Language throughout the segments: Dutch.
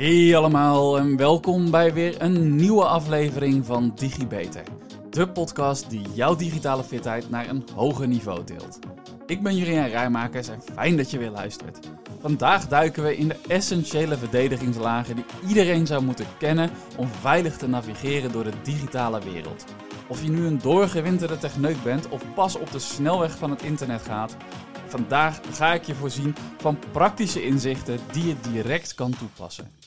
Hey allemaal en welkom bij weer een nieuwe aflevering van DigiBeter. De podcast die jouw digitale fitheid naar een hoger niveau tilt. Ik ben Jurien Rijmakers en fijn dat je weer luistert. Vandaag duiken we in de essentiële verdedigingslagen die iedereen zou moeten kennen om veilig te navigeren door de digitale wereld. Of je nu een doorgewinterde techneut bent of pas op de snelweg van het internet gaat, vandaag ga ik je voorzien van praktische inzichten die je direct kan toepassen.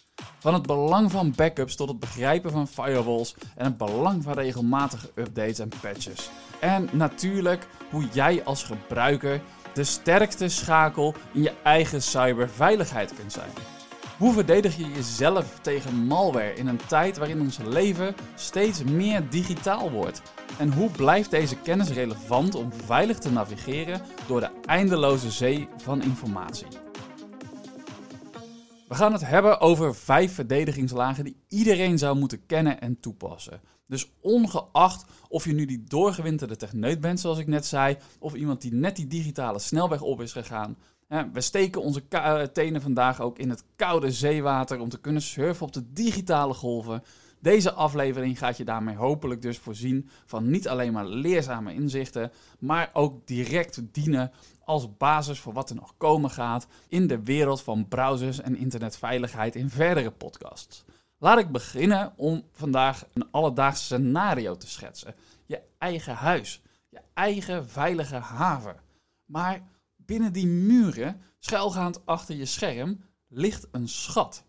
Van het belang van backups tot het begrijpen van firewalls en het belang van regelmatige updates en patches. En natuurlijk hoe jij als gebruiker de sterkste schakel in je eigen cyberveiligheid kunt zijn. Hoe verdedig je jezelf tegen malware in een tijd waarin ons leven steeds meer digitaal wordt? En hoe blijft deze kennis relevant om veilig te navigeren door de eindeloze zee van informatie? We gaan het hebben over vijf verdedigingslagen die iedereen zou moeten kennen en toepassen. Dus ongeacht of je nu die doorgewinterde techneut bent, zoals ik net zei, of iemand die net die digitale snelweg op is gegaan. We steken onze tenen vandaag ook in het koude zeewater om te kunnen surfen op de digitale golven. Deze aflevering gaat je daarmee hopelijk dus voorzien van niet alleen maar leerzame inzichten, maar ook direct dienen als basis voor wat er nog komen gaat in de wereld van browsers en internetveiligheid in verdere podcasts. Laat ik beginnen om vandaag een alledaags scenario te schetsen. Je eigen huis, je eigen veilige haven. Maar binnen die muren, schuilgaand achter je scherm, ligt een schat.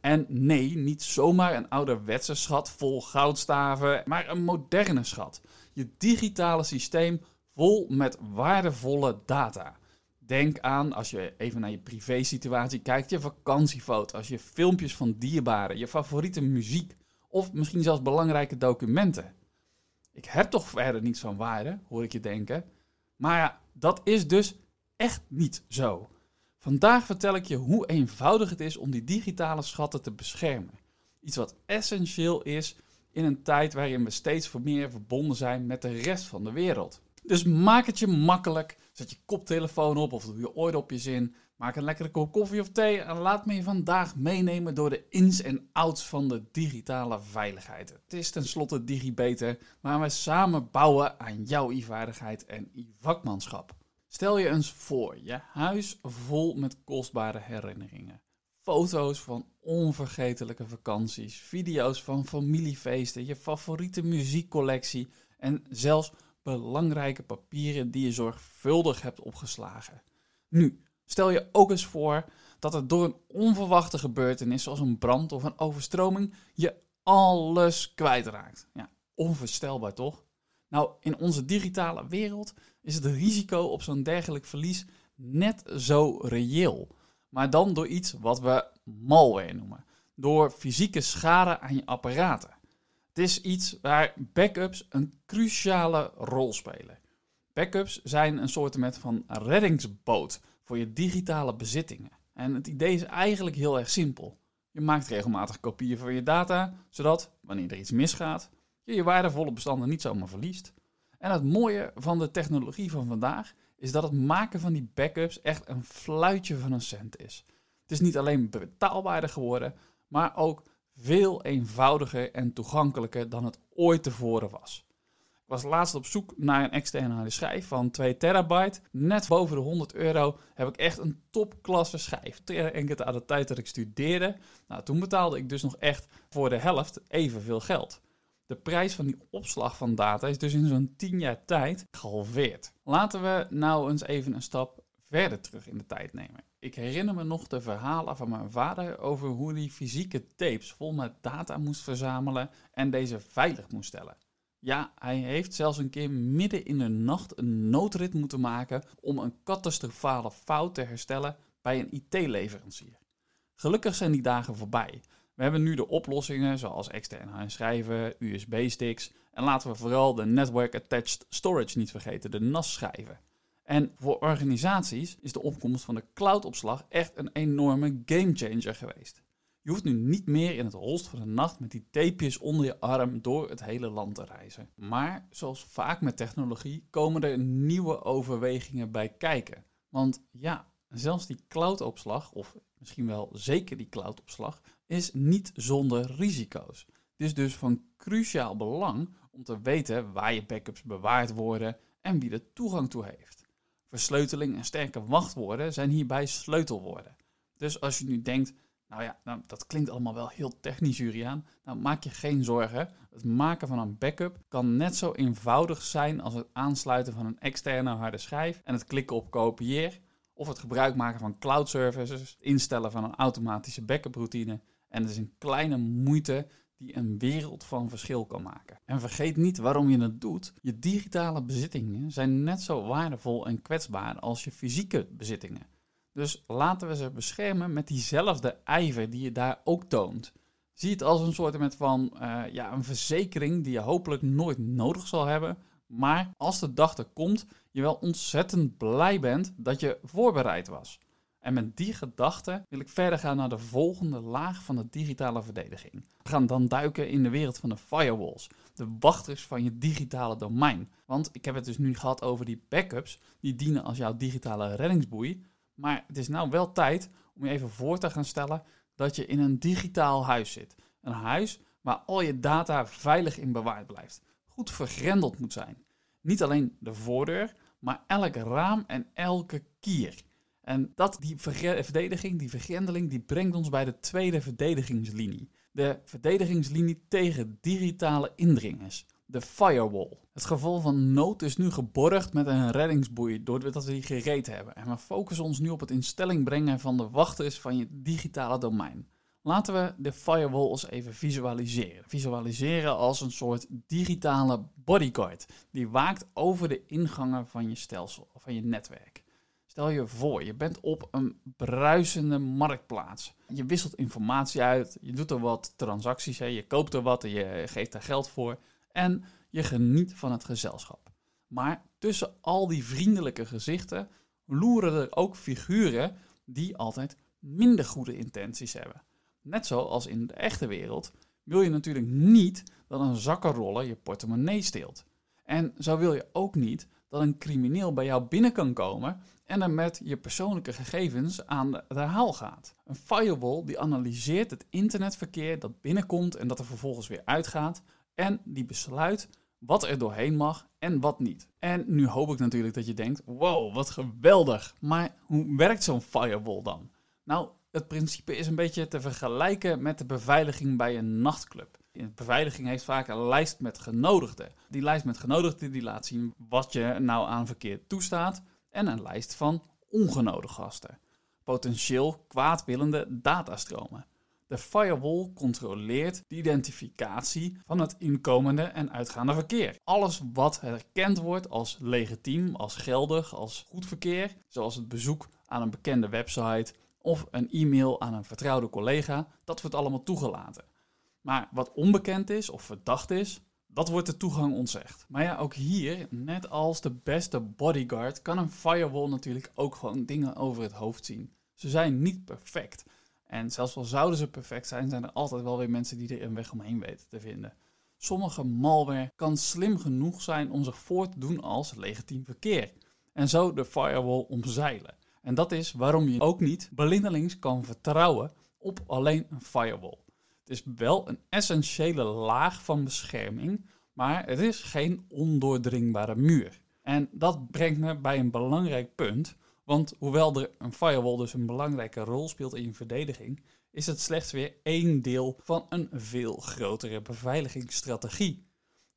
En nee, niet zomaar een ouderwetse schat vol goudstaven, maar een moderne schat. Je digitale systeem vol met waardevolle data. Denk aan, als je even naar je privé-situatie kijkt, je vakantiefoto's, je filmpjes van dierbaren, je favoriete muziek of misschien zelfs belangrijke documenten. Ik heb toch verder niets van waarde, hoor ik je denken. Maar ja, dat is dus echt niet zo. Vandaag vertel ik je hoe eenvoudig het is om die digitale schatten te beschermen. Iets wat essentieel is in een tijd waarin we steeds meer verbonden zijn met de rest van de wereld. Dus maak het je makkelijk. Zet je koptelefoon op of doe je oordopjes in. Maak een lekkere kop koffie of thee en laat me je vandaag meenemen door de ins en outs van de digitale veiligheid. Het is tenslotte DigiBeter, waar we samen bouwen aan jouw e-vaardigheid en e-vakmanschap. Stel je eens voor, je huis vol met kostbare herinneringen. Foto's van onvergetelijke vakanties, video's van familiefeesten, je favoriete muziekcollectie en zelfs belangrijke papieren die je zorgvuldig hebt opgeslagen. Nu, stel je ook eens voor dat er door een onverwachte gebeurtenis, zoals een brand of een overstroming, je alles kwijtraakt. Ja, onvoorstelbaar toch? Nou, in onze digitale wereld is het risico op zo'n dergelijk verlies net zo reëel. Maar dan door iets wat we malware noemen. Door fysieke schade aan je apparaten. Het is iets waar backups een cruciale rol spelen. Backups zijn een soort van reddingsboot voor je digitale bezittingen. En het idee is eigenlijk heel erg simpel. Je maakt regelmatig kopieën van je data, zodat, wanneer er iets misgaat, je je waardevolle bestanden niet zomaar verliest. En het mooie van de technologie van vandaag is dat het maken van die backups echt een fluitje van een cent is. Het is niet alleen betaalbaarder geworden, maar ook veel eenvoudiger en toegankelijker dan het ooit tevoren was. Ik was laatst op zoek naar een externe harde schijf van 2 terabyte. Net boven de 100 euro heb ik echt een topklasse schijf. Enkele aan de tijd dat ik studeerde. Nou, toen betaalde ik dus nog echt voor de helft evenveel geld. De prijs van die opslag van data is dus in zo'n 10 jaar tijd gehalveerd. Laten we nou eens even een stap verder terug in de tijd nemen. Ik herinner me nog de verhalen van mijn vader over hoe hij fysieke tapes vol met data moest verzamelen en deze veilig moest stellen. Ja, hij heeft zelfs een keer midden in de nacht een noodrit moeten maken om een catastrofale fout te herstellen bij een IT-leverancier. Gelukkig zijn die dagen voorbij. We hebben nu de oplossingen zoals extern schrijven, USB-sticks en laten we vooral de Network Attached Storage niet vergeten, de NAS-schijven. En voor organisaties is de opkomst van de cloudopslag echt een enorme gamechanger geweest. Je hoeft nu niet meer in het holst van de nacht met die tapejes onder je arm door het hele land te reizen. Maar zoals vaak met technologie komen er nieuwe overwegingen bij kijken. Want ja, zelfs die cloudopslag, of misschien wel zeker die cloudopslag, is niet zonder risico's. Het is dus van cruciaal belang om te weten waar je backups bewaard worden en wie er toegang toe heeft. Versleuteling en sterke wachtwoorden zijn hierbij sleutelwoorden. Dus als je nu denkt, nou ja, nou, dat klinkt allemaal wel heel technisch, Juriaan. Nou, maak je geen zorgen. Het maken van een backup kan net zo eenvoudig zijn als het aansluiten van een externe harde schijf en het klikken op kopieer. Of het gebruik maken van cloud services, instellen van een automatische backup routine. En het is een kleine moeite die een wereld van verschil kan maken. En vergeet niet waarom je het doet. Je digitale bezittingen zijn net zo waardevol en kwetsbaar als je fysieke bezittingen. Dus laten we ze beschermen met diezelfde ijver die je daar ook toont. Zie het als een soort van uh, ja, een verzekering die je hopelijk nooit nodig zal hebben. Maar als de dag er komt, je wel ontzettend blij bent dat je voorbereid was. En met die gedachte wil ik verder gaan naar de volgende laag van de digitale verdediging. We gaan dan duiken in de wereld van de firewalls, de wachters van je digitale domein. Want ik heb het dus nu gehad over die backups, die dienen als jouw digitale reddingsboei. Maar het is nou wel tijd om je even voor te gaan stellen dat je in een digitaal huis zit. Een huis waar al je data veilig in bewaard blijft. Goed vergrendeld moet zijn. Niet alleen de voordeur, maar elk raam en elke kier. En dat, die verdediging, die vergrendeling, die brengt ons bij de tweede verdedigingslinie. De verdedigingslinie tegen digitale indringers. De firewall. Het geval van nood is nu geborgd met een reddingsboei doordat we die gereed hebben. En we focussen ons nu op het in stelling brengen van de wachters van je digitale domein. Laten we de firewall eens even visualiseren. Visualiseren als een soort digitale bodyguard die waakt over de ingangen van je stelsel, van je netwerk. Stel je voor, je bent op een bruisende marktplaats. Je wisselt informatie uit, je doet er wat transacties, hè. je koopt er wat en je geeft er geld voor. En je geniet van het gezelschap. Maar tussen al die vriendelijke gezichten loeren er ook figuren die altijd minder goede intenties hebben. Net zoals in de echte wereld wil je natuurlijk niet dat een zakkenroller je portemonnee steelt. En zo wil je ook niet dat een crimineel bij jou binnen kan komen en er met je persoonlijke gegevens aan de, haal gaat. Een firewall die analyseert het internetverkeer dat binnenkomt en dat er vervolgens weer uitgaat en die besluit wat er doorheen mag en wat niet. En nu hoop ik natuurlijk dat je denkt: wow, wat geweldig. Maar hoe werkt zo'n firewall dan? Nou, het principe is een beetje te vergelijken met de beveiliging bij een nachtclub. De beveiliging heeft vaak een lijst met genodigden. Die lijst met genodigden die laat zien wat je nou aan verkeer toestaat en een lijst van ongenodigde gasten. Potentieel kwaadwillende datastromen. De firewall controleert de identificatie van het inkomende en uitgaande verkeer. Alles wat herkend wordt als legitiem, als geldig, als goed verkeer, zoals het bezoek aan een bekende website of een e-mail aan een vertrouwde collega, dat wordt allemaal toegelaten. Maar wat onbekend is of verdacht is, dat wordt de toegang ontzegd. Maar ja, ook hier, net als de beste bodyguard, kan een firewall natuurlijk ook gewoon dingen over het hoofd zien. Ze zijn niet perfect. En zelfs al zouden ze perfect zijn, zijn er altijd wel weer mensen die er een weg omheen weten te vinden. Sommige malware kan slim genoeg zijn om zich voor te doen als legitiem verkeer. En zo de firewall omzeilen. En dat is waarom je ook niet blindelings kan vertrouwen op alleen een firewall. Het is wel een essentiële laag van bescherming, maar het is geen ondoordringbare muur. En dat brengt me bij een belangrijk punt. Want hoewel er een firewall dus een belangrijke rol speelt in je verdediging, is het slechts weer één deel van een veel grotere beveiligingsstrategie.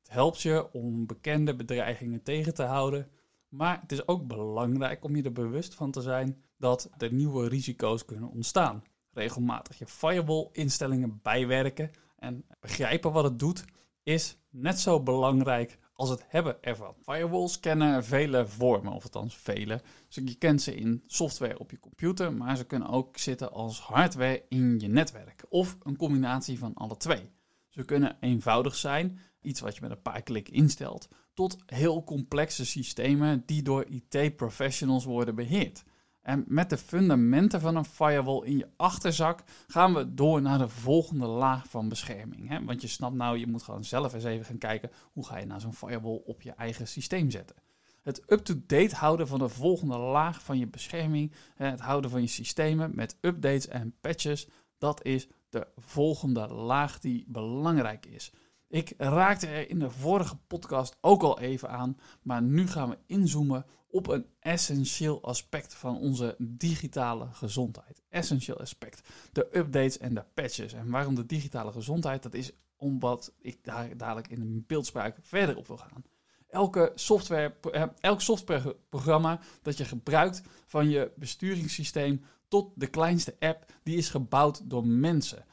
Het helpt je om bekende bedreigingen tegen te houden, maar het is ook belangrijk om je er bewust van te zijn dat er nieuwe risico's kunnen ontstaan. Regelmatig je firewall-instellingen bijwerken en begrijpen wat het doet, is net zo belangrijk als het hebben ervan. Firewalls kennen vele vormen, of althans vele. Dus je kent ze in software op je computer, maar ze kunnen ook zitten als hardware in je netwerk. Of een combinatie van alle twee. Ze kunnen eenvoudig zijn, iets wat je met een paar klikken instelt, tot heel complexe systemen die door IT-professionals worden beheerd. En met de fundamenten van een firewall in je achterzak gaan we door naar de volgende laag van bescherming. Hè? Want je snapt nou, je moet gewoon zelf eens even gaan kijken hoe ga je nou zo'n firewall op je eigen systeem zetten. Het up-to-date houden van de volgende laag van je bescherming, het houden van je systemen met updates en patches, dat is de volgende laag die belangrijk is. Ik raakte er in de vorige podcast ook al even aan, maar nu gaan we inzoomen op een essentieel aspect van onze digitale gezondheid. Essentieel aspect. De updates en de patches. En waarom de digitale gezondheid? Dat is omdat ik daar dadelijk in een beeldspraak verder op wil gaan. Elke software, eh, elk softwareprogramma dat je gebruikt van je besturingssysteem tot de kleinste app, die is gebouwd door mensen.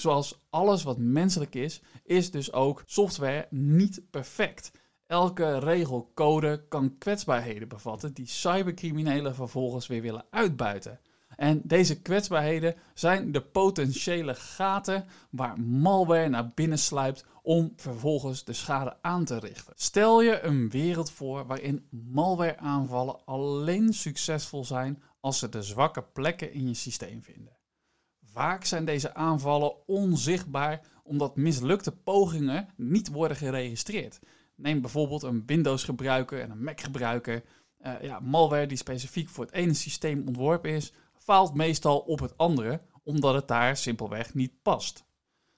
Zoals alles wat menselijk is, is dus ook software niet perfect. Elke regelcode kan kwetsbaarheden bevatten die cybercriminelen vervolgens weer willen uitbuiten. En deze kwetsbaarheden zijn de potentiële gaten waar malware naar binnen sluipt om vervolgens de schade aan te richten. Stel je een wereld voor waarin malwareaanvallen alleen succesvol zijn als ze de zwakke plekken in je systeem vinden. Vaak zijn deze aanvallen onzichtbaar omdat mislukte pogingen niet worden geregistreerd. Neem bijvoorbeeld een Windows-gebruiker en een Mac-gebruiker. Uh, ja, malware die specifiek voor het ene systeem ontworpen is, faalt meestal op het andere, omdat het daar simpelweg niet past.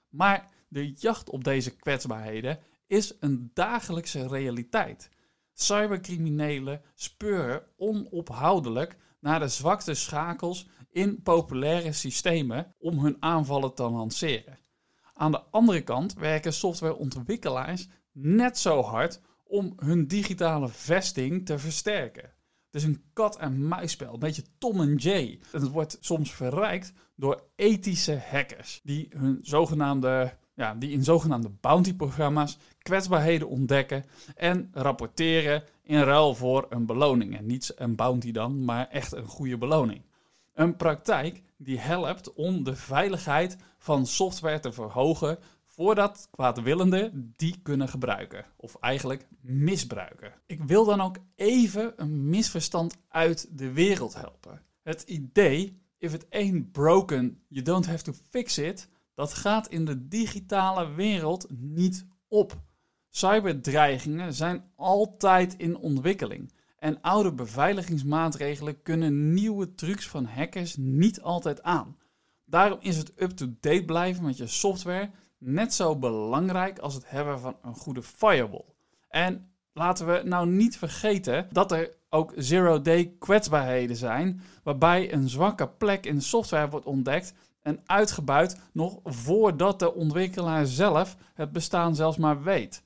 Maar de jacht op deze kwetsbaarheden is een dagelijkse realiteit. Cybercriminelen speuren onophoudelijk naar de zwakste schakels in populaire systemen om hun aanvallen te lanceren. Aan de andere kant werken softwareontwikkelaars net zo hard om hun digitale vesting te versterken. Het is een kat-en-muisspel, een beetje Tom en Jay. Het wordt soms verrijkt door ethische hackers die, hun zogenaamde, ja, die in zogenaamde bounty-programma's kwetsbaarheden ontdekken en rapporteren in ruil voor een beloning. En niet een bounty dan, maar echt een goede beloning. Een praktijk die helpt om de veiligheid van software te verhogen voordat kwaadwillenden die kunnen gebruiken. Of eigenlijk misbruiken. Ik wil dan ook even een misverstand uit de wereld helpen. Het idee, if it ain't broken, you don't have to fix it, dat gaat in de digitale wereld niet op. Cyberdreigingen zijn altijd in ontwikkeling. En oude beveiligingsmaatregelen kunnen nieuwe trucs van hackers niet altijd aan. Daarom is het up-to-date blijven met je software net zo belangrijk als het hebben van een goede firewall. En laten we nou niet vergeten dat er ook zero-day kwetsbaarheden zijn, waarbij een zwakke plek in software wordt ontdekt en uitgebuit nog voordat de ontwikkelaar zelf het bestaan zelfs maar weet.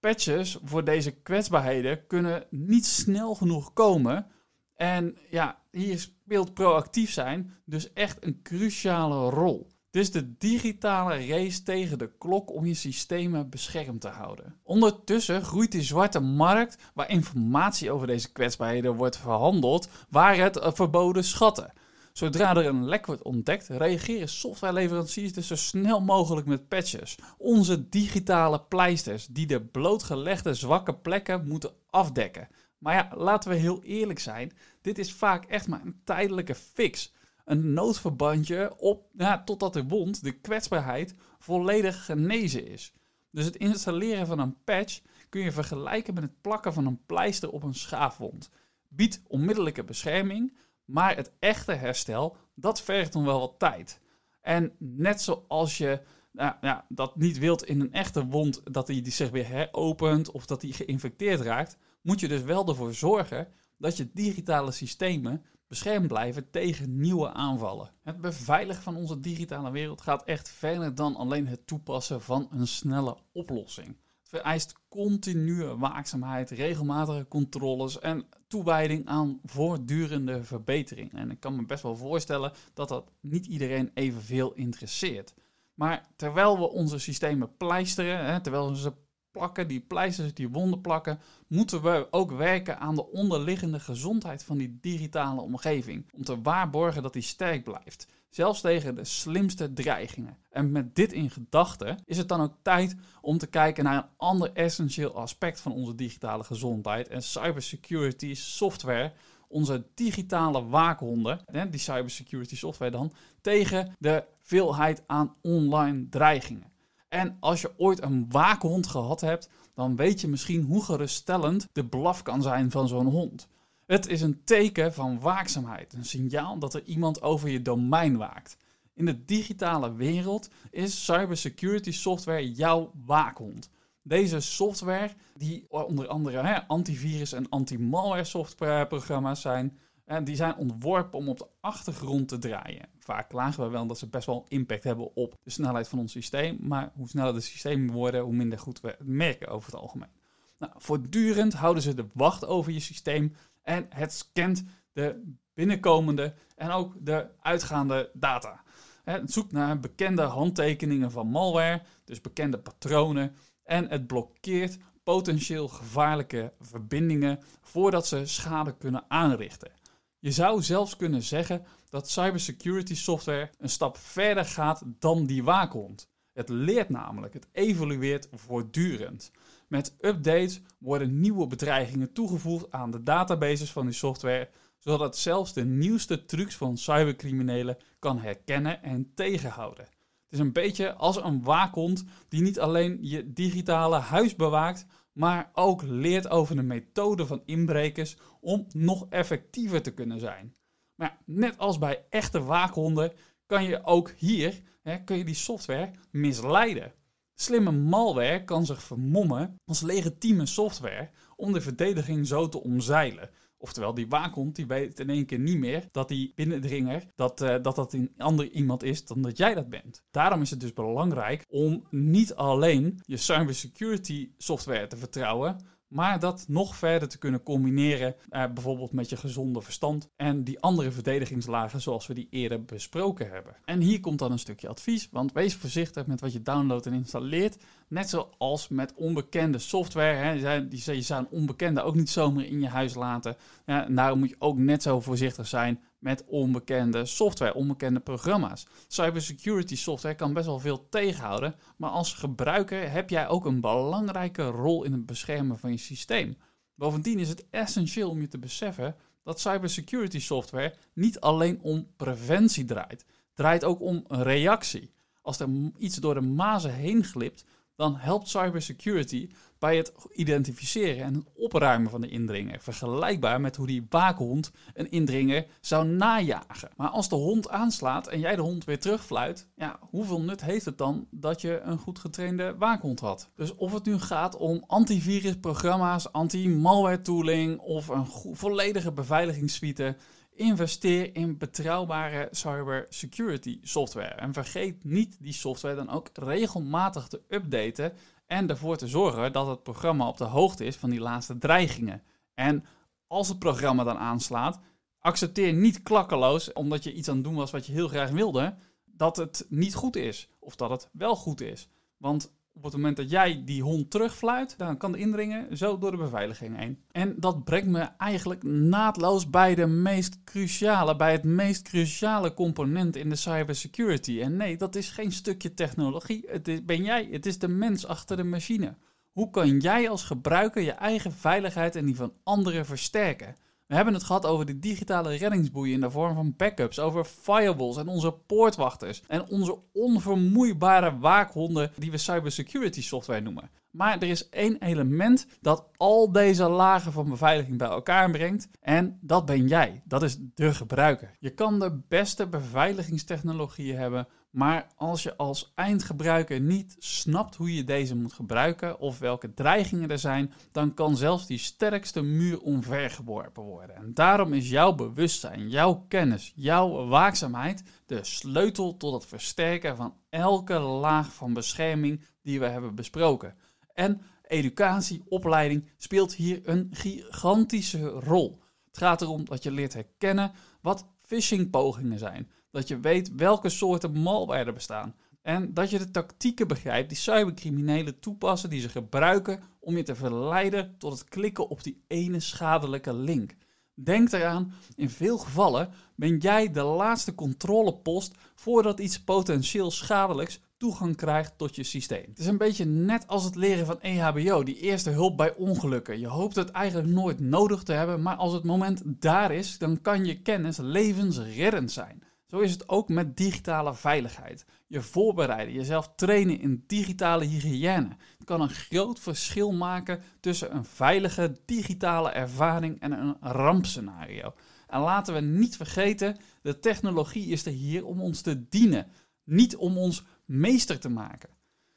Patches voor deze kwetsbaarheden kunnen niet snel genoeg komen. En ja, hier speelt proactief zijn dus echt een cruciale rol. Dus de digitale race tegen de klok om je systemen beschermd te houden. Ondertussen groeit die zwarte markt waar informatie over deze kwetsbaarheden wordt verhandeld, waar het eh, verboden schatten. Zodra er een lek wordt ontdekt, reageren softwareleveranciers dus zo snel mogelijk met patches. Onze digitale pleisters die de blootgelegde zwakke plekken moeten afdekken. Maar ja, laten we heel eerlijk zijn, dit is vaak echt maar een tijdelijke fix een noodverbandje op, ja, totdat de wond, de kwetsbaarheid, volledig genezen is. Dus het installeren van een patch kun je vergelijken met het plakken van een pleister op een schaafwond. Biedt onmiddellijke bescherming, maar het echte herstel, dat vergt dan wel wat tijd. En net zoals je nou, dat niet wilt in een echte wond, dat die zich weer heropent of dat die geïnfecteerd raakt, moet je dus wel ervoor zorgen dat je digitale systemen beschermd blijven tegen nieuwe aanvallen. Het beveiligen van onze digitale wereld gaat echt verder dan alleen het toepassen van een snelle oplossing. Vereist continue waakzaamheid, regelmatige controles en toewijding aan voortdurende verbetering. En ik kan me best wel voorstellen dat dat niet iedereen evenveel interesseert. Maar terwijl we onze systemen pleisteren, hè, terwijl we ze plakken, die pleisters, die wonden plakken, moeten we ook werken aan de onderliggende gezondheid van die digitale omgeving. Om te waarborgen dat die sterk blijft. Zelfs tegen de slimste dreigingen. En met dit in gedachten is het dan ook tijd om te kijken naar een ander essentieel aspect van onze digitale gezondheid. En cybersecurity software onze digitale waakhonden, die cybersecurity software dan, tegen de veelheid aan online dreigingen. En als je ooit een waakhond gehad hebt, dan weet je misschien hoe geruststellend de blaf kan zijn van zo'n hond. Het is een teken van waakzaamheid, een signaal dat er iemand over je domein waakt. In de digitale wereld is cybersecurity software jouw waakhond. Deze software, die onder andere hè, antivirus en anti-malware softwareprogramma's zijn, die zijn ontworpen om op de achtergrond te draaien. Vaak klagen we wel dat ze best wel impact hebben op de snelheid van ons systeem. Maar hoe sneller de systemen worden, hoe minder goed we het merken over het algemeen. Nou, voortdurend houden ze de wacht over je systeem en het scant de binnenkomende en ook de uitgaande data. Het zoekt naar bekende handtekeningen van malware, dus bekende patronen. En het blokkeert potentieel gevaarlijke verbindingen voordat ze schade kunnen aanrichten. Je zou zelfs kunnen zeggen dat cybersecurity software een stap verder gaat dan die waakhond. Het leert namelijk, het evolueert voortdurend. Met updates worden nieuwe bedreigingen toegevoegd aan de databases van die software, zodat het zelfs de nieuwste trucs van cybercriminelen kan herkennen en tegenhouden. Het is een beetje als een waakhond die niet alleen je digitale huis bewaakt, maar ook leert over de methode van inbrekers om nog effectiever te kunnen zijn. Maar net als bij echte waakhonden kan je ook hier hè, kun je die software misleiden. Slimme malware kan zich vermommen als legitieme software om de verdediging zo te omzeilen. Oftewel, die waakhond die weet in één keer niet meer dat die binnendringer, dat, uh, dat dat een ander iemand is dan dat jij dat bent. Daarom is het dus belangrijk om niet alleen je cybersecurity software te vertrouwen, maar dat nog verder te kunnen combineren, eh, bijvoorbeeld met je gezonde verstand en die andere verdedigingslagen zoals we die eerder besproken hebben. En hier komt dan een stukje advies, want wees voorzichtig met wat je downloadt en installeert. Net zoals met onbekende software. Hè, je zou een onbekende ook niet zomaar in je huis laten. Ja, daarom moet je ook net zo voorzichtig zijn met onbekende software, onbekende programma's. Cybersecurity software kan best wel veel tegenhouden, maar als gebruiker heb jij ook een belangrijke rol in het beschermen van je systeem. Bovendien is het essentieel om je te beseffen dat cybersecurity software niet alleen om preventie draait, draait ook om reactie. Als er iets door de mazen heen glipt, dan helpt cybersecurity bij het identificeren en opruimen van de indringer. Vergelijkbaar met hoe die waakhond een indringer zou najagen. Maar als de hond aanslaat en jij de hond weer terugfluit, ja, hoeveel nut heeft het dan dat je een goed getrainde waakhond had? Dus of het nu gaat om antivirusprogramma's, anti-malware tooling of een volledige beveiligingssuite Investeer in betrouwbare cybersecurity software. En vergeet niet die software dan ook regelmatig te updaten en ervoor te zorgen dat het programma op de hoogte is van die laatste dreigingen. En als het programma dan aanslaat, accepteer niet klakkeloos, omdat je iets aan het doen was wat je heel graag wilde, dat het niet goed is. Of dat het wel goed is. Want op het moment dat jij die hond terugfluit, dan kan de indringen zo door de beveiliging heen. En dat brengt me eigenlijk naadloos bij de meest cruciale, bij het meest cruciale component in de cybersecurity. En nee, dat is geen stukje technologie. Het is, ben jij, het is de mens achter de machine. Hoe kan jij als gebruiker je eigen veiligheid en die van anderen versterken? We hebben het gehad over de digitale reddingsboeien in de vorm van backups, over firewalls en onze poortwachters en onze onvermoeibare waakhonden die we cybersecurity software noemen. Maar er is één element dat al deze lagen van beveiliging bij elkaar brengt en dat ben jij. Dat is de gebruiker. Je kan de beste beveiligingstechnologieën hebben, maar als je als eindgebruiker niet snapt hoe je deze moet gebruiken of welke dreigingen er zijn, dan kan zelfs die sterkste muur omvergeworpen worden. En daarom is jouw bewustzijn, jouw kennis, jouw waakzaamheid de sleutel tot het versterken van elke laag van bescherming die we hebben besproken. En educatie, opleiding speelt hier een gigantische rol. Het gaat erom dat je leert herkennen wat phishingpogingen zijn dat je weet welke soorten malware er bestaan. En dat je de tactieken begrijpt die cybercriminelen toepassen, die ze gebruiken om je te verleiden tot het klikken op die ene schadelijke link. Denk eraan, in veel gevallen ben jij de laatste controlepost voordat iets potentieel schadelijks toegang krijgt tot je systeem. Het is een beetje net als het leren van EHBO, die eerste hulp bij ongelukken. Je hoopt het eigenlijk nooit nodig te hebben, maar als het moment daar is, dan kan je kennis levensreddend zijn. Zo is het ook met digitale veiligheid. Je voorbereiden, jezelf trainen in digitale hygiëne. Kan een groot verschil maken tussen een veilige digitale ervaring en een rampscenario. En laten we niet vergeten, de technologie is er hier om ons te dienen, niet om ons meester te maken.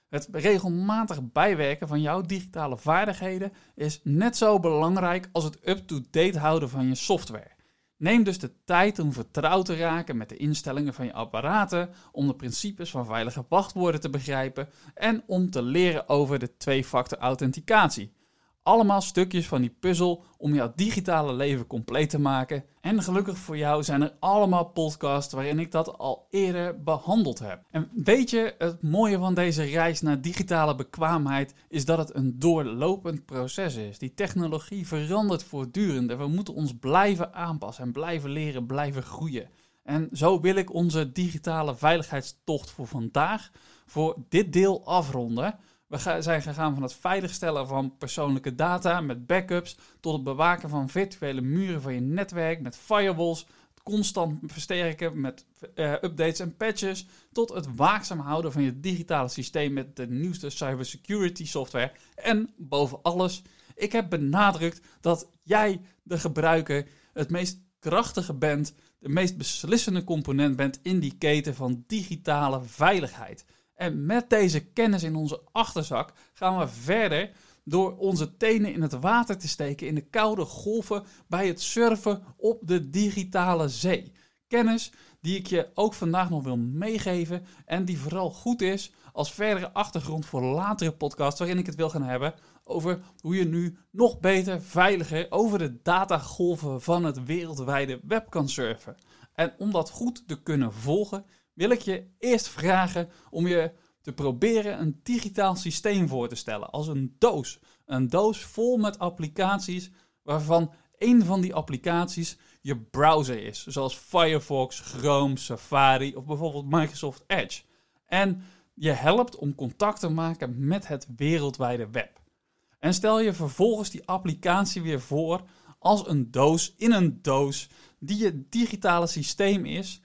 Het regelmatig bijwerken van jouw digitale vaardigheden is net zo belangrijk als het up-to-date houden van je software. Neem dus de tijd om vertrouwd te raken met de instellingen van je apparaten, om de principes van veilige wachtwoorden te begrijpen en om te leren over de twee-factor authenticatie. Allemaal stukjes van die puzzel om jouw digitale leven compleet te maken. En gelukkig voor jou zijn er allemaal podcasts waarin ik dat al eerder behandeld heb. En weet je, het mooie van deze reis naar digitale bekwaamheid is dat het een doorlopend proces is. Die technologie verandert voortdurend en we moeten ons blijven aanpassen en blijven leren, blijven groeien. En zo wil ik onze digitale veiligheidstocht voor vandaag, voor dit deel afronden. We zijn gegaan van het veiligstellen van persoonlijke data met backups tot het bewaken van virtuele muren van je netwerk met firewalls, het constant versterken met uh, updates en patches, tot het waakzaam houden van je digitale systeem met de nieuwste cybersecurity software. En boven alles, ik heb benadrukt dat jij, de gebruiker, het meest krachtige bent, de meest beslissende component bent in die keten van digitale veiligheid. En met deze kennis in onze achterzak gaan we verder door onze tenen in het water te steken in de koude golven bij het surfen op de digitale zee. Kennis die ik je ook vandaag nog wil meegeven en die vooral goed is als verdere achtergrond voor latere podcasts waarin ik het wil gaan hebben over hoe je nu nog beter, veiliger over de datagolven van het wereldwijde web kan surfen. En om dat goed te kunnen volgen, wil ik je eerst vragen om je te proberen een digitaal systeem voor te stellen. Als een doos. Een doos vol met applicaties waarvan een van die applicaties je browser is. Zoals Firefox, Chrome, Safari of bijvoorbeeld Microsoft Edge. En je helpt om contact te maken met het wereldwijde web. En stel je vervolgens die applicatie weer voor als een doos in een doos die je digitale systeem is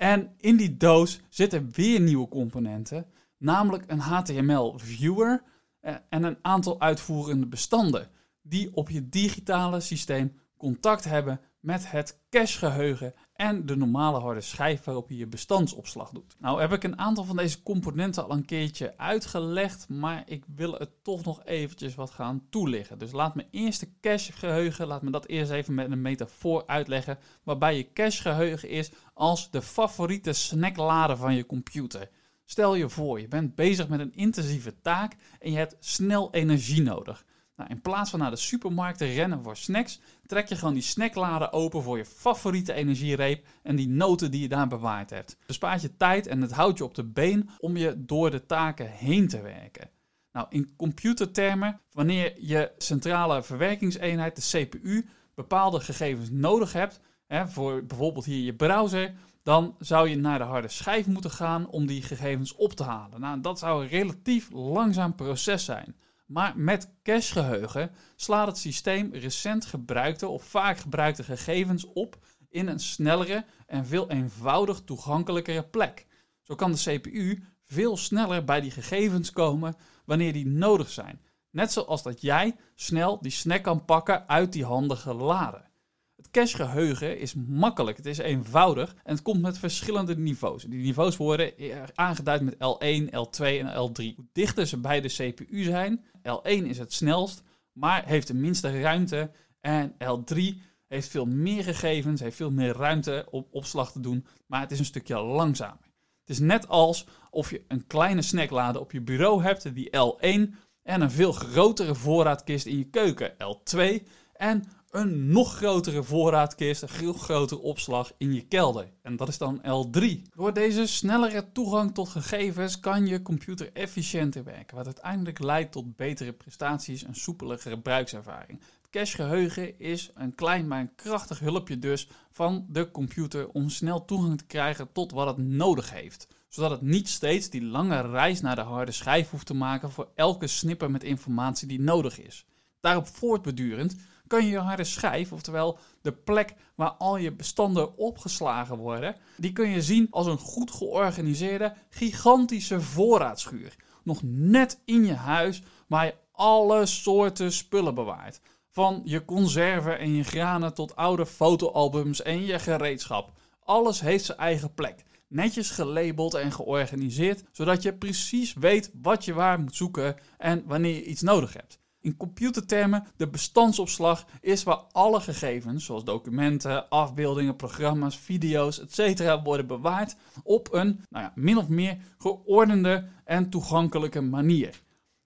en in die doos zitten weer nieuwe componenten, namelijk een HTML-viewer eh, en een aantal uitvoerende bestanden die op je digitale systeem contact hebben met het cachegeheugen en de normale harde schijf waarop je je bestandsopslag doet. Nou heb ik een aantal van deze componenten al een keertje uitgelegd, maar ik wil het toch nog eventjes wat gaan toelichten. Dus laat me eerst de cachegeheugen, laat me dat eerst even met een metafoor uitleggen, waarbij je cachegeheugen is als de favoriete snacklader van je computer. Stel je voor, je bent bezig met een intensieve taak en je hebt snel energie nodig. Nou, in plaats van naar de supermarkt te rennen voor snacks, trek je gewoon die snackladen open voor je favoriete energiereep en die noten die je daar bewaard hebt. Bespaart je tijd en het houdt je op de been om je door de taken heen te werken. Nou, in computertermen, wanneer je centrale verwerkingseenheid, de CPU, bepaalde gegevens nodig hebt, hè, voor bijvoorbeeld hier je browser, dan zou je naar de harde schijf moeten gaan om die gegevens op te halen. Nou, dat zou een relatief langzaam proces zijn. Maar met cachegeheugen slaat het systeem recent gebruikte of vaak gebruikte gegevens op in een snellere en veel eenvoudig toegankelijkere plek. Zo kan de CPU veel sneller bij die gegevens komen wanneer die nodig zijn. Net zoals dat jij snel die snack kan pakken uit die handige laden. Cachegeheugen is makkelijk, het is eenvoudig en het komt met verschillende niveaus. Die niveaus worden aangeduid met L1, L2 en L3. Hoe dichter ze bij de CPU zijn, L1 is het snelst, maar heeft de minste ruimte. En L3 heeft veel meer gegevens, heeft veel meer ruimte om opslag te doen, maar het is een stukje langzamer. Het is net als of je een kleine snacklade op je bureau hebt, die L1, en een veel grotere voorraadkist in je keuken, L2, en een nog grotere voorraadkist, een veel grotere opslag in je kelder. En dat is dan L3. Door deze snellere toegang tot gegevens kan je computer efficiënter werken, wat uiteindelijk leidt tot betere prestaties en soepelere gebruikservaring. Het cachegeheugen is een klein maar een krachtig hulpje dus van de computer om snel toegang te krijgen tot wat het nodig heeft zodat het niet steeds die lange reis naar de harde schijf hoeft te maken voor elke snipper met informatie die nodig is. Daarop voortbedurend kan je je harde schijf, oftewel de plek waar al je bestanden opgeslagen worden, die kun je zien als een goed georganiseerde, gigantische voorraadschuur. Nog net in je huis waar je alle soorten spullen bewaart. Van je conserven en je granen tot oude fotoalbums en je gereedschap. Alles heeft zijn eigen plek. Netjes gelabeld en georganiseerd, zodat je precies weet wat je waar moet zoeken en wanneer je iets nodig hebt. In computertermen, de bestandsopslag is waar alle gegevens, zoals documenten, afbeeldingen, programma's, video's, etc., worden bewaard op een nou ja, min of meer geordende en toegankelijke manier.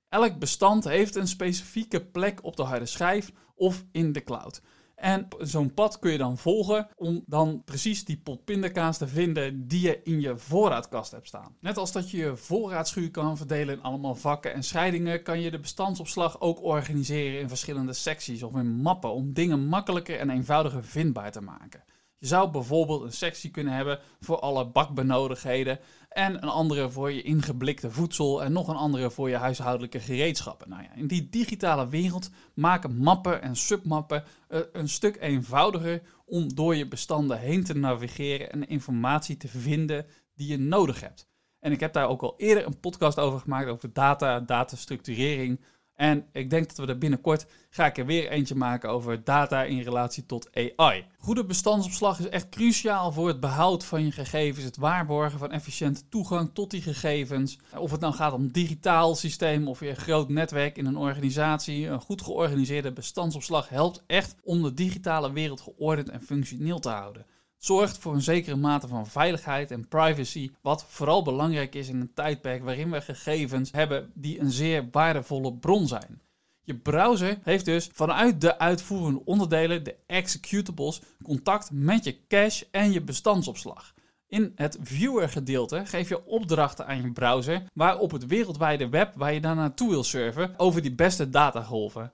Elk bestand heeft een specifieke plek op de harde schijf of in de cloud. En zo'n pad kun je dan volgen om dan precies die pot pindakaas te vinden die je in je voorraadkast hebt staan. Net als dat je je voorraadschuur kan verdelen in allemaal vakken en scheidingen, kan je de bestandsopslag ook organiseren in verschillende secties of in mappen om dingen makkelijker en eenvoudiger vindbaar te maken. Je zou bijvoorbeeld een sectie kunnen hebben voor alle bakbenodigdheden en een andere voor je ingeblikte voedsel en nog een andere voor je huishoudelijke gereedschappen. Nou ja, in die digitale wereld maken mappen en submappen uh, een stuk eenvoudiger om door je bestanden heen te navigeren en informatie te vinden die je nodig hebt. En ik heb daar ook al eerder een podcast over gemaakt over data, datastructurering. En ik denk dat we er binnenkort ga ik er weer eentje maken over data in relatie tot AI. Goede bestandsopslag is echt cruciaal voor het behoud van je gegevens, het waarborgen van efficiënte toegang tot die gegevens. Of het nou gaat om digitaal systeem of een groot netwerk in een organisatie, een goed georganiseerde bestandsopslag helpt echt om de digitale wereld geordend en functioneel te houden zorgt voor een zekere mate van veiligheid en privacy, wat vooral belangrijk is in een tijdperk waarin we gegevens hebben die een zeer waardevolle bron zijn. Je browser heeft dus vanuit de uitvoerende onderdelen, de executables, contact met je cache en je bestandsopslag. In het viewer gedeelte geef je opdrachten aan je browser waar op het wereldwijde web waar je daar naartoe wil surfen over die beste datagolven.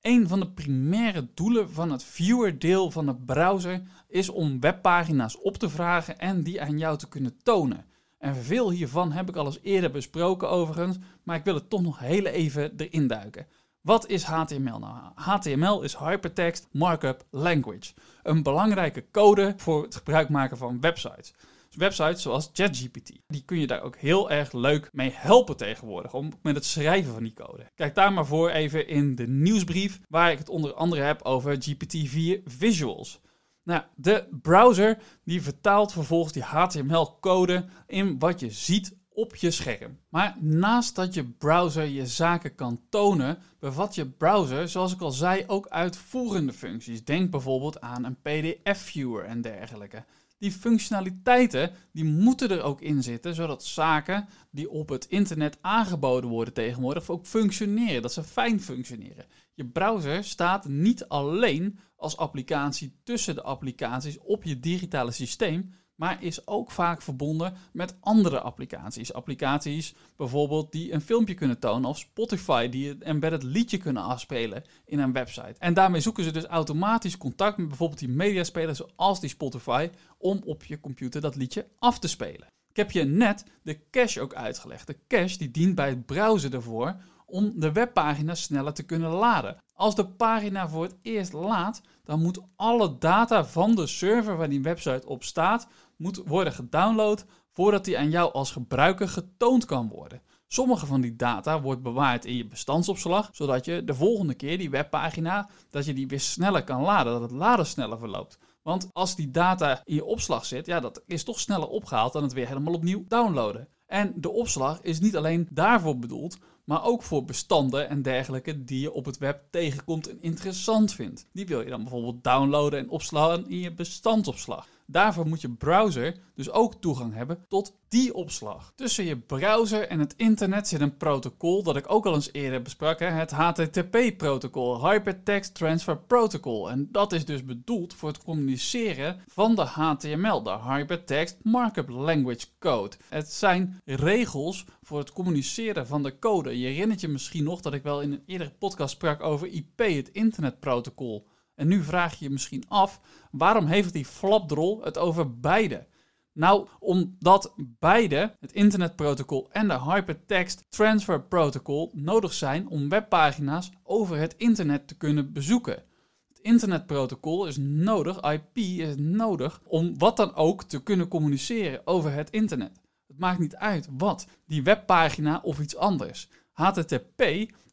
Een van de primaire doelen van het viewer-deel van de browser is om webpagina's op te vragen en die aan jou te kunnen tonen. En veel hiervan heb ik al eens eerder besproken overigens, maar ik wil het toch nog heel even erin duiken. Wat is HTML nou? HTML is Hypertext Markup Language. Een belangrijke code voor het gebruik maken van websites websites zoals ChatGPT. Die kun je daar ook heel erg leuk mee helpen tegenwoordig, om met het schrijven van die code. Kijk daar maar voor even in de nieuwsbrief, waar ik het onder andere heb over GPT-4 Visuals. Nou, de browser die vertaalt vervolgens die HTML-code in wat je ziet op je scherm. Maar naast dat je browser je zaken kan tonen, bevat je browser, zoals ik al zei, ook uitvoerende functies. Denk bijvoorbeeld aan een PDF-viewer en dergelijke die functionaliteiten die moeten er ook in zitten, zodat zaken die op het internet aangeboden worden tegenwoordig ook functioneren, dat ze fijn functioneren. Je browser staat niet alleen als applicatie tussen de applicaties op je digitale systeem, maar is ook vaak verbonden met andere applicaties. Applicaties bijvoorbeeld die een filmpje kunnen tonen of Spotify die een embedded liedje kunnen afspelen in een website. En daarmee zoeken ze dus automatisch contact met bijvoorbeeld die mediaspelers zoals die Spotify om op je computer dat liedje af te spelen. Ik heb je net de cache ook uitgelegd. De cache die dient bij het browser ervoor om de webpagina sneller te kunnen laden. Als de pagina voor het eerst laadt, dan moet alle data van de server waar die website op staat, moet worden gedownload voordat die aan jou als gebruiker getoond kan worden. Sommige van die data wordt bewaard in je bestandsopslag, zodat je de volgende keer die webpagina, dat je die weer sneller kan laden, dat het laden sneller verloopt. Want als die data in je opslag zit, ja, dat is toch sneller opgehaald dan het weer helemaal opnieuw downloaden. En de opslag is niet alleen daarvoor bedoeld, maar ook voor bestanden en dergelijke die je op het web tegenkomt en interessant vindt. Die wil je dan bijvoorbeeld downloaden en opslaan in je bestandsopslag. Daarvoor moet je browser dus ook toegang hebben tot die opslag. Tussen je browser en het internet zit een protocol dat ik ook al eens eerder besprak, hè, het HTTP-protocol, Hypertext Transfer Protocol. En dat is dus bedoeld voor het communiceren van de HTML, de Hypertext Markup Language Code. Het zijn regels voor het communiceren van de code. Je herinnert je misschien nog dat ik wel in een eerdere podcast sprak over IP, het internetprotocol. En nu vraag je je misschien af, waarom heeft die flapdrol het over beide? Nou, omdat beide, het internetprotocol en de Hypertext Transfer Protocol, nodig zijn om webpagina's over het internet te kunnen bezoeken. Het internetprotocol is nodig, IP is nodig, om wat dan ook te kunnen communiceren over het internet. Het maakt niet uit wat, die webpagina of iets anders. HTTP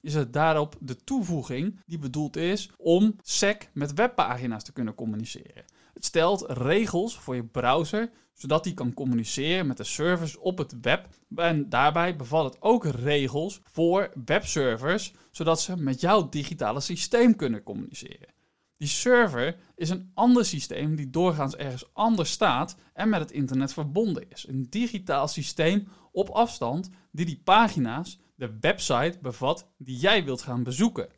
is het daarop de toevoeging die bedoeld is om SEC met webpagina's te kunnen communiceren. Het stelt regels voor je browser, zodat die kan communiceren met de servers op het web. En daarbij bevat het ook regels voor webservers, zodat ze met jouw digitale systeem kunnen communiceren. Die server is een ander systeem die doorgaans ergens anders staat en met het internet verbonden is. Een digitaal systeem op afstand die die pagina's, de website bevat die jij wilt gaan bezoeken.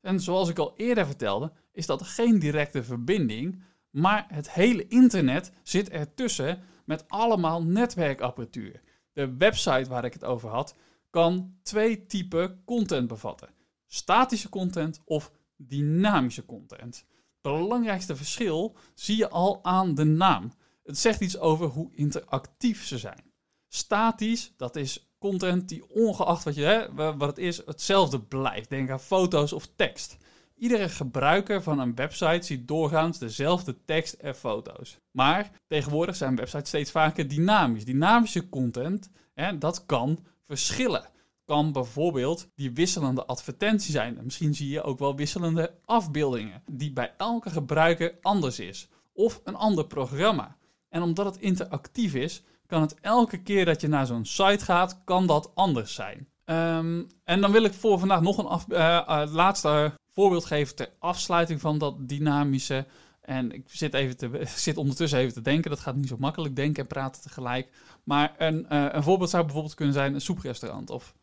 En zoals ik al eerder vertelde, is dat geen directe verbinding, maar het hele internet zit ertussen met allemaal netwerkapparatuur. De website waar ik het over had, kan twee typen content bevatten: statische content of dynamische content. Het belangrijkste verschil zie je al aan de naam. Het zegt iets over hoe interactief ze zijn. Statisch, dat is content die ongeacht wat, je, hè, wat het is, hetzelfde blijft. Denk aan foto's of tekst. Iedere gebruiker van een website ziet doorgaans dezelfde tekst en foto's. Maar tegenwoordig zijn websites steeds vaker dynamisch. Dynamische content, hè, dat kan verschillen. Kan bijvoorbeeld die wisselende advertentie zijn. misschien zie je ook wel wisselende afbeeldingen, die bij elke gebruiker anders is. Of een ander programma. En omdat het interactief is, kan het elke keer dat je naar zo'n site gaat, kan dat anders zijn. Ehm, en dan wil ik voor vandaag nog een uh, uh, laatste voorbeeld geven ter afsluiting van dat dynamische. En ik zit, even te, zit ondertussen even te denken. Dat gaat niet zo makkelijk denken en praten tegelijk. Maar een, uh, een voorbeeld zou bijvoorbeeld kunnen zijn een soeprestaurant. Of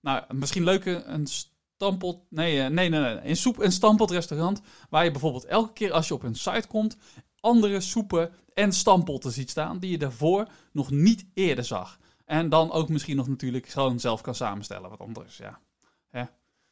nou, misschien leuke een stampot. Nee, nee, nee. Een soep- en stampotrestaurant. Waar je bijvoorbeeld elke keer als je op een site komt. andere soepen en stampotten ziet staan. die je daarvoor nog niet eerder zag. En dan ook misschien nog natuurlijk gewoon zelf kan samenstellen. Wat anders, ja. Hè?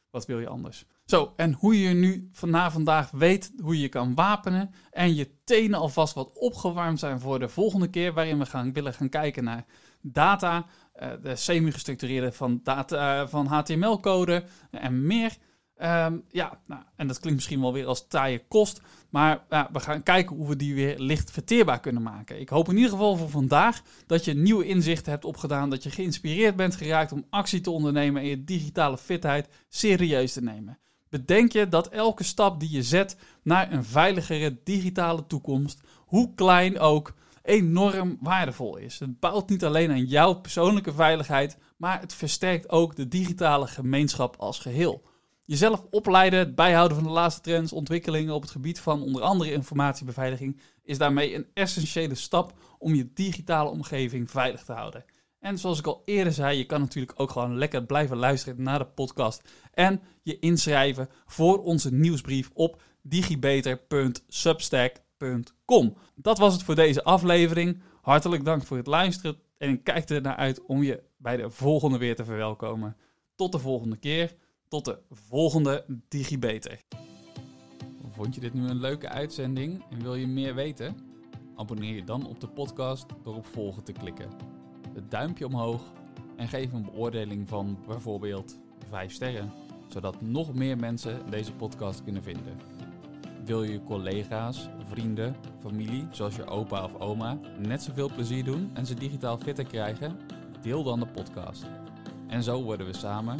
Wat wil je anders? Zo, en hoe je nu na vandaag weet hoe je kan wapenen en je tenen alvast wat opgewarmd zijn voor de volgende keer waarin we gaan, willen gaan kijken naar data, uh, de semi-gestructureerde van, data, uh, van HTML-code en meer. Um, ja, nou, en dat klinkt misschien wel weer als taaie kost, maar ja, we gaan kijken hoe we die weer licht verteerbaar kunnen maken. Ik hoop in ieder geval voor vandaag dat je nieuwe inzichten hebt opgedaan, dat je geïnspireerd bent geraakt om actie te ondernemen en je digitale fitheid serieus te nemen. Bedenk je dat elke stap die je zet naar een veiligere digitale toekomst, hoe klein ook, enorm waardevol is. Het bouwt niet alleen aan jouw persoonlijke veiligheid, maar het versterkt ook de digitale gemeenschap als geheel. Jezelf opleiden, het bijhouden van de laatste trends, ontwikkelingen op het gebied van onder andere informatiebeveiliging is daarmee een essentiële stap om je digitale omgeving veilig te houden. En zoals ik al eerder zei, je kan natuurlijk ook gewoon lekker blijven luisteren naar de podcast en je inschrijven voor onze nieuwsbrief op digibeter.substack.com. Dat was het voor deze aflevering. Hartelijk dank voor het luisteren en ik kijk er naar uit om je bij de volgende weer te verwelkomen. Tot de volgende keer. Tot de volgende DigiBeter. Vond je dit nu een leuke uitzending en wil je meer weten? Abonneer je dan op de podcast door op volgen te klikken. Het duimpje omhoog en geef een beoordeling van bijvoorbeeld 5 sterren, zodat nog meer mensen deze podcast kunnen vinden. Wil je collega's, vrienden, familie, zoals je opa of oma, net zoveel plezier doen en ze digitaal fitter krijgen? Deel dan de podcast. En zo worden we samen